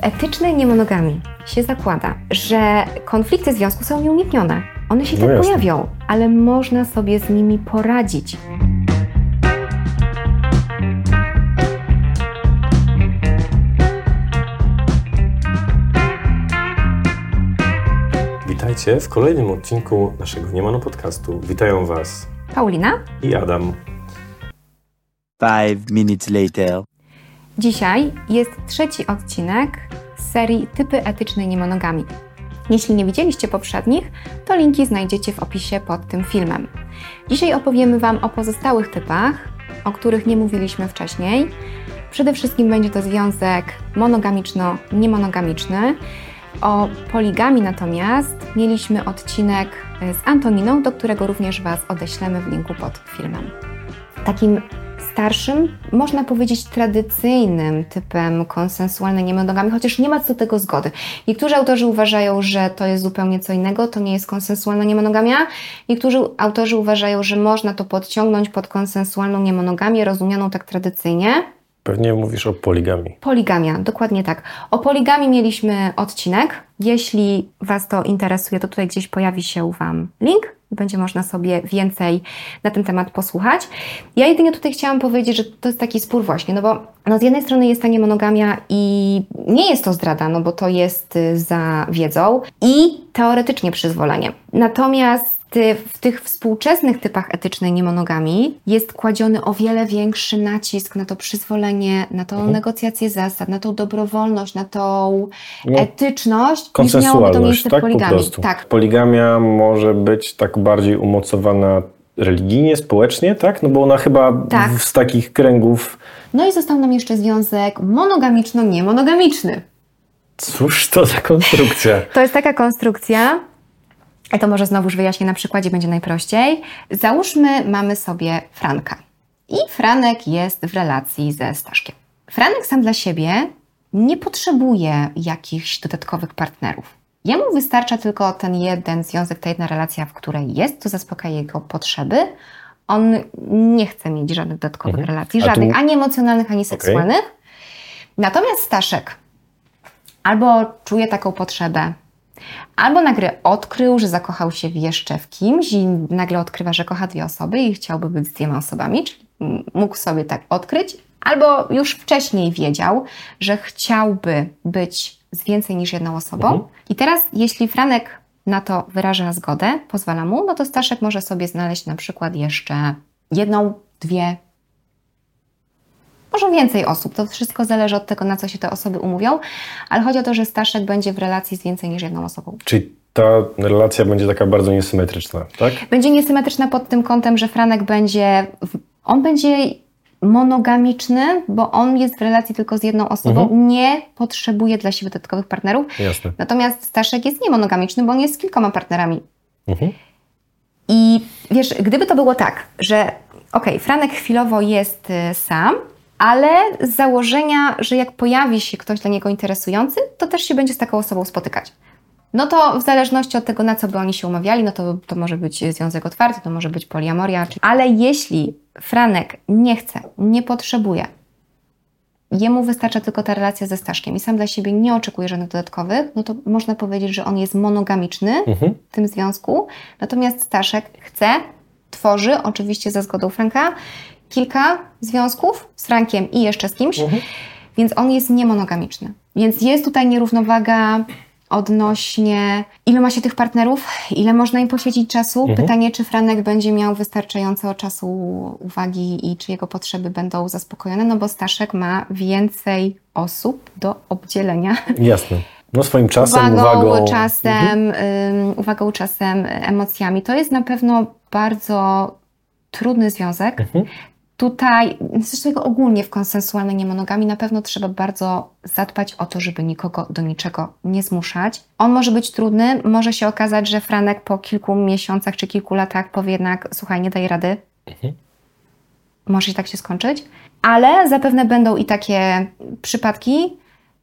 W etycznej niemonogami się zakłada, że konflikty związku są nieuniknione. One się No tak jasne. pojawią, ale można sobie z nimi poradzić. Witajcie w kolejnym odcinku naszego Niemano Podcastu. Witają Was Paulina, i Adam. Five minutes later. Dzisiaj jest trzeci odcinek z serii Typy etycznej niemonogami. Jeśli nie widzieliście poprzednich, to linki znajdziecie w opisie pod tym filmem. Dzisiaj opowiemy Wam o pozostałych typach, o których nie mówiliśmy wcześniej. Przede wszystkim będzie to związek monogamiczno-niemonogamiczny. O poligami natomiast mieliśmy odcinek y, z Antoniną, do którego również Was odeślemy w linku pod filmem. Takim starszym, można powiedzieć tradycyjnym typem konsensualnej niemonogami, chociaż nie ma co do tego zgody. Niektórzy autorzy uważają, że to jest zupełnie co innego, to nie jest konsensualna niemonogamia. Niektórzy autorzy uważają, że można to podciągnąć pod konsensualną niemonogamię, rozumianą tak tradycyjnie. Pewnie mówisz o poligami. Poligamia, dokładnie tak. O poligami mieliśmy odcinek. Jeśli Was to interesuje, to tutaj gdzieś pojawi się Wam link. Będzie można sobie więcej na ten temat posłuchać. Ja jedynie tutaj chciałam powiedzieć, że to jest taki spór właśnie, no bo no z jednej strony jest ta niemonogamia i nie jest to zdrada, no bo to jest y, za wiedzą i teoretycznie przyzwolenie. Natomiast y, w tych współczesnych typach etycznej niemonogami jest kładziony o wiele większy nacisk na to przyzwolenie, na tą Mhm. negocjację zasad, na tą dobrowolność, na tą No, etyczność, niż miałoby to miejsce tak w po poligami. prostu. Tak, Poligamia może być tak bardziej umocowana religijnie, społecznie, tak? No bo ona chyba Tak. w, z takich kręgów... No i został nam jeszcze związek monogamiczno-niemonogamiczny. Cóż to za konstrukcja? To jest taka konstrukcja, a to może znowuż wyjaśnię na przykładzie, będzie najprościej. Załóżmy, mamy sobie Franka i Franek jest w relacji ze Staszkiem. Franek sam dla siebie nie potrzebuje jakichś dodatkowych partnerów. Jemu wystarcza tylko ten jeden związek, ta jedna relacja, w której jest, to zaspokaja jego potrzeby. On nie chce mieć żadnych dodatkowych Mhm. relacji, A tu- żadnych ani emocjonalnych, ani seksualnych. Natomiast Staszek albo czuje taką potrzebę, albo nagle odkrył, że zakochał się jeszcze w kimś i nagle odkrywa, że kocha dwie osoby i chciałby być z dwiema osobami, czyli mógł sobie tak odkryć, albo już wcześniej wiedział, że chciałby być z więcej niż jedną osobą. Mhm. I teraz, jeśli Franek na to wyraża zgodę, pozwala mu, no to Staszek może sobie znaleźć na przykład jeszcze jedną, dwie, może więcej osób. To wszystko zależy od tego, na co się te osoby umówią, ale chodzi o to, że Staszek będzie w relacji z więcej niż jedną osobą. Czyli ta relacja będzie taka bardzo niesymetryczna, tak? Będzie niesymetryczna pod tym kątem, że Franek będzie, w- on będzie monogamiczny, bo on jest w relacji tylko z jedną osobą, Mhm. nie potrzebuje dla siebie dodatkowych partnerów. Jasne. Natomiast Staszek jest niemonogamiczny, bo on jest z kilkoma partnerami. Mhm. I wiesz, gdyby to było tak, że okej, Franek chwilowo jest y, sam, ale z założenia, że jak pojawi się ktoś dla niego interesujący, to też się będzie z taką osobą spotykać. No to w zależności od tego, na co by oni się umawiali, no to, to może być związek otwarty, to może być poliamoria. czy- Ale jeśli Franek nie chce, nie potrzebuje, jemu wystarcza tylko ta relacja ze Staszkiem i sam dla siebie nie oczekuje żadnych dodatkowych, no to można powiedzieć, że on jest monogamiczny Mhm. w tym związku. Natomiast Staszek chce, tworzy, oczywiście za zgodą Franka, kilka związków z Frankiem i jeszcze z kimś, Mhm. więc on jest niemonogamiczny. Więc jest tutaj nierównowaga odnośnie ile ma się tych partnerów, ile można im poświęcić czasu. Mhm. Pytanie, czy Franek będzie miał wystarczająco czasu, uwagi i czy jego potrzeby będą zaspokojone, no bo Staszek ma więcej osób do obdzielenia Jasne. No swoim czasem, uwagą, uwagą. czasem, Mhm. uwagą, czasem, emocjami. To jest na pewno bardzo trudny związek. Mhm. Tutaj, zresztą ogólnie w konsensualnej niemonogami na pewno trzeba bardzo zadbać o to, żeby nikogo do niczego nie zmuszać. On może być trudny, może się okazać, że Franek po kilku miesiącach czy kilku latach powie jednak, słuchaj, nie daj rady. Mhm. Może i tak się skończyć, ale zapewne będą i takie przypadki,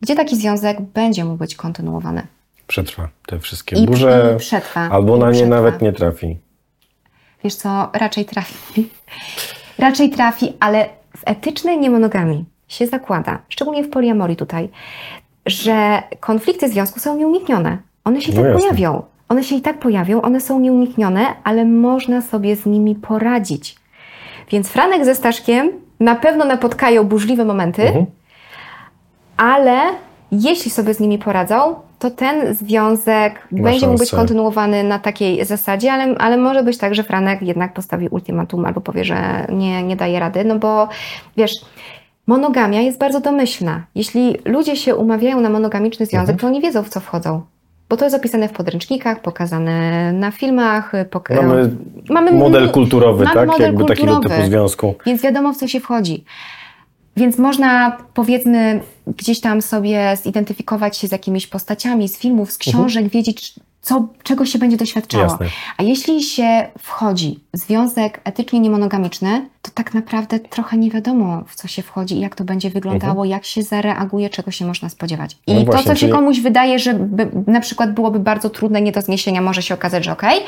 gdzie taki związek będzie mógł być kontynuowany. Przetrwa te wszystkie I, burze, przetrwa. albo i na nie przetrwa. nawet nie trafi. Wiesz co, raczej trafi. Raczej trafi, ale w etycznej niemonogami się zakłada, szczególnie w poliamorii tutaj, że konflikty związku są nieuniknione. One się i No tak jasne. pojawią. One się i tak pojawią, one są nieuniknione, ale można sobie z nimi poradzić. Więc Franek ze Staszkiem na pewno napotkają burzliwe momenty, Mhm. ale jeśli sobie z nimi poradzą, to ten związek Ma będzie mógł być kontynuowany na takiej zasadzie, ale, ale może być tak, że Franek jednak postawi ultimatum albo powie, że nie, nie daje rady, no bo wiesz, monogamia jest bardzo domyślna. Jeśli ludzie się umawiają na monogamiczny związek, Mhm. to oni wiedzą, w co wchodzą. Bo to jest opisane w podręcznikach, pokazane na filmach. Poka- Mamy, Mamy model kulturowy, mamy tak? model Jakby takiego kulturowy. typu związku. Więc wiadomo, w co się wchodzi. Więc można, powiedzmy, gdzieś tam sobie zidentyfikować się z jakimiś postaciami z filmów, z książek, wiedzieć, co, czego się będzie doświadczało. Jasne. A jeśli się wchodzi w związek etycznie niemonogamiczny, to tak naprawdę trochę nie wiadomo, w co się wchodzi i jak to będzie wyglądało, jak się zareaguje, czego się można spodziewać. I Mhm. No to, właśnie, co się czyli- komuś wydaje, że by, na przykład byłoby bardzo trudne, nie do zniesienia, może się okazać, że okej,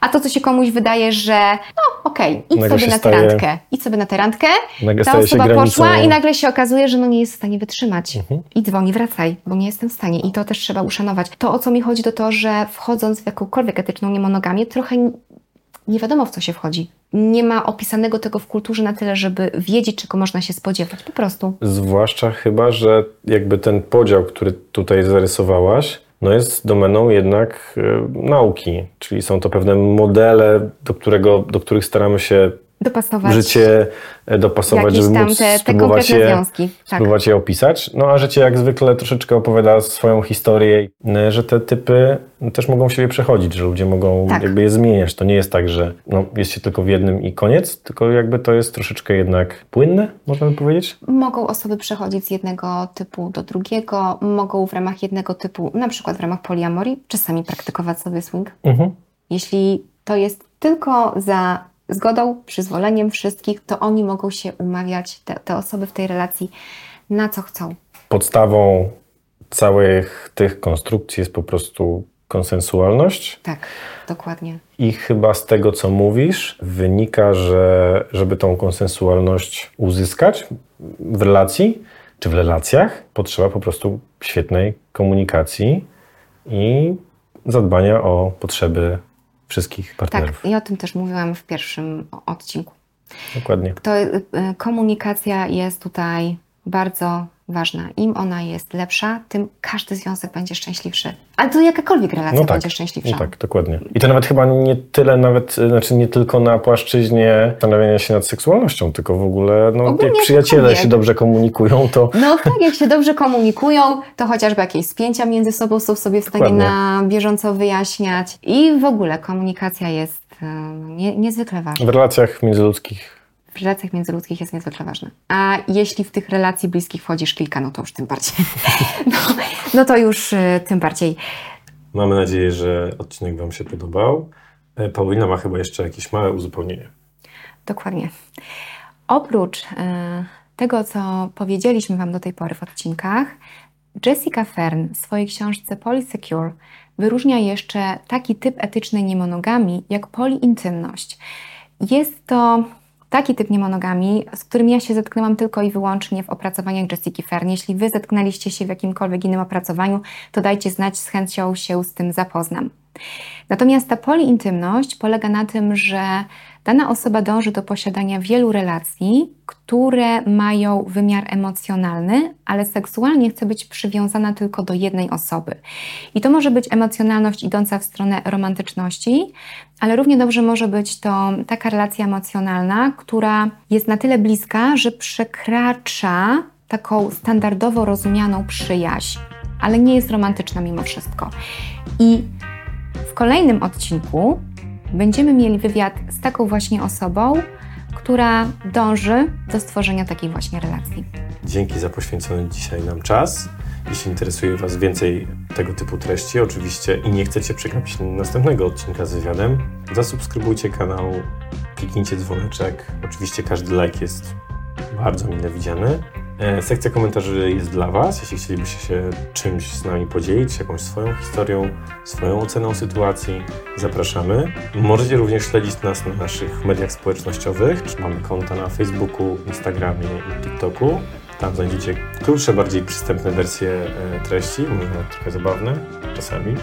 a to, co się komuś wydaje, że no okej, idź Nagle sobie się na staje- tę randkę, idź sobie na tę randkę, ta się osoba poszła i nagle się okazuje, że no nie jest w stanie wytrzymać. Mhm. I dzwoni, wracaj, bo nie jestem w stanie. I to też trzeba uszanować. To, o co mi chodzi, to to, że wchodząc w jakąkolwiek etyczną niemonogamię, trochę nie wiadomo, w co się wchodzi. Nie ma opisanego tego w kulturze na tyle, żeby wiedzieć, czego można się spodziewać. Po prostu. Zwłaszcza chyba, że jakby ten podział, który tutaj zarysowałaś, no jest domeną jednak e, nauki. Czyli są to pewne modele, do, którego, do których staramy się Dopasować życie dopasować, żeby tam móc te, te spróbować je, związki. Tak. spróbować je opisać. No a życie jak zwykle troszeczkę opowiada swoją historię, e, że te typy też mogą siebie przechodzić, że ludzie mogą Tak. jakby je zmieniać. To nie jest tak, że no, jest się tylko w jednym i koniec, tylko jakby to jest troszeczkę jednak płynne, można by powiedzieć. Mogą osoby przechodzić z jednego typu do drugiego, mogą w ramach jednego typu, na przykład w ramach poliamorii, czasami praktykować sobie swing. Mhm. Jeśli to jest tylko za zgodą, przyzwoleniem wszystkich, to oni mogą się umawiać, te, te osoby w tej relacji, na co chcą. Podstawą całych tych konstrukcji jest po prostu konsensualność. Tak, dokładnie. I chyba z tego, co mówisz, wynika, że żeby tą konsensualność uzyskać w relacji czy w relacjach, potrzeba po prostu świetnej komunikacji i zadbania o potrzeby wszystkich partnerów. Tak, i o tym też mówiłam w pierwszym odcinku. Dokładnie. To y, y, komunikacja jest tutaj bardzo ważna. Im ona jest lepsza, tym każdy związek będzie szczęśliwszy. Ale to jakakolwiek relacja No tak, będzie szczęśliwsza. no tak, dokładnie. I to nawet chyba nie tyle nawet, znaczy nie tylko na płaszczyźnie zastanawiania się nad seksualnością, tylko w ogóle, no, Ogólnie jak przyjaciele się dobrze komunikują, to No tak, jak się dobrze komunikują, to chociażby jakieś spięcia między sobą są sobie w stanie Dokładnie. na bieżąco wyjaśniać. I w ogóle komunikacja jest e, nie, niezwykle ważna. w relacjach międzyludzkich relacjach międzyludzkich jest niezwykle ważna. A jeśli w tych relacji bliskich wchodzisz kilka, no to już tym bardziej. No, no to już e, tym bardziej. Mamy nadzieję, że odcinek Wam się podobał. E, Paulina ma chyba jeszcze jakieś małe uzupełnienie. Dokładnie. Oprócz e, tego, co powiedzieliśmy Wam do tej pory w odcinkach, Jessica Fern w swojej książce Polysecure wyróżnia jeszcze taki typ etycznej niemonogami jak poliintymność. Jest to taki typ niemonogami, z którym ja się zetknęłam tylko i wyłącznie w opracowaniach Jessica Fern. Jeśli Wy zetknęliście się w jakimkolwiek innym opracowaniu, to dajcie znać, z chęcią się z tym zapoznam. Natomiast ta poliintymność polega na tym, że dana osoba dąży do posiadania wielu relacji, które mają wymiar emocjonalny, ale seksualnie chce być przywiązana tylko do jednej osoby. I to może być emocjonalność idąca w stronę romantyczności, ale równie dobrze może być to taka relacja emocjonalna, która jest na tyle bliska, że przekracza taką standardowo rozumianą przyjaźń, ale nie jest romantyczna mimo wszystko. I w kolejnym odcinku będziemy mieli wywiad z taką właśnie osobą, która dąży do stworzenia takiej właśnie relacji. Dzięki za poświęcony dzisiaj nam czas. Jeśli interesuje Was więcej tego typu treści, oczywiście i nie chcecie przegapić następnego odcinka z wywiadem, zasubskrybujcie kanał, kliknijcie dzwoneczek. Oczywiście każdy like jest bardzo mile widziany. E, Sekcja komentarzy jest dla Was. Jeśli chcielibyście się czymś z nami podzielić, jakąś swoją historią, swoją oceną sytuacji, zapraszamy. Możecie również śledzić nas na naszych mediach społecznościowych. Mamy konta na Facebooku, Instagramie i TikToku. Tam znajdziecie krótsze, bardziej przystępne wersje e, treści, może trochę zabawne czasami.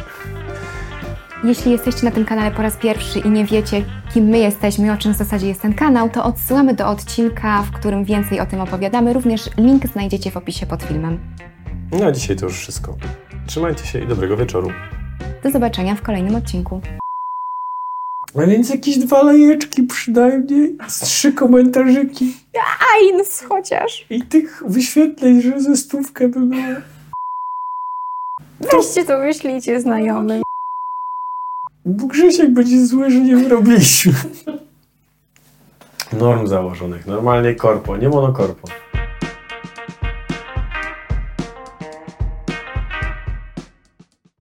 Jeśli jesteście na tym kanale po raz pierwszy i nie wiecie, kim my jesteśmy i o czym w zasadzie jest ten kanał, to odsyłamy do odcinka, w którym więcej o tym opowiadamy. Również link znajdziecie w opisie pod filmem. No a dzisiaj to już wszystko. Trzymajcie się i dobrego wieczoru. Do zobaczenia w kolejnym odcinku. A więc jakieś dwa lajeczki przynajmniej, z trzy komentarzyki Ajns chociaż. i tych wyświetleń, że ze stówkę by było. Weźcie to, wyślijcie znajomym. Bo Grzesiek będzie zły, że nie wyrobiliśmy. Norm założonych, normalnie korpo, nie monokorpo.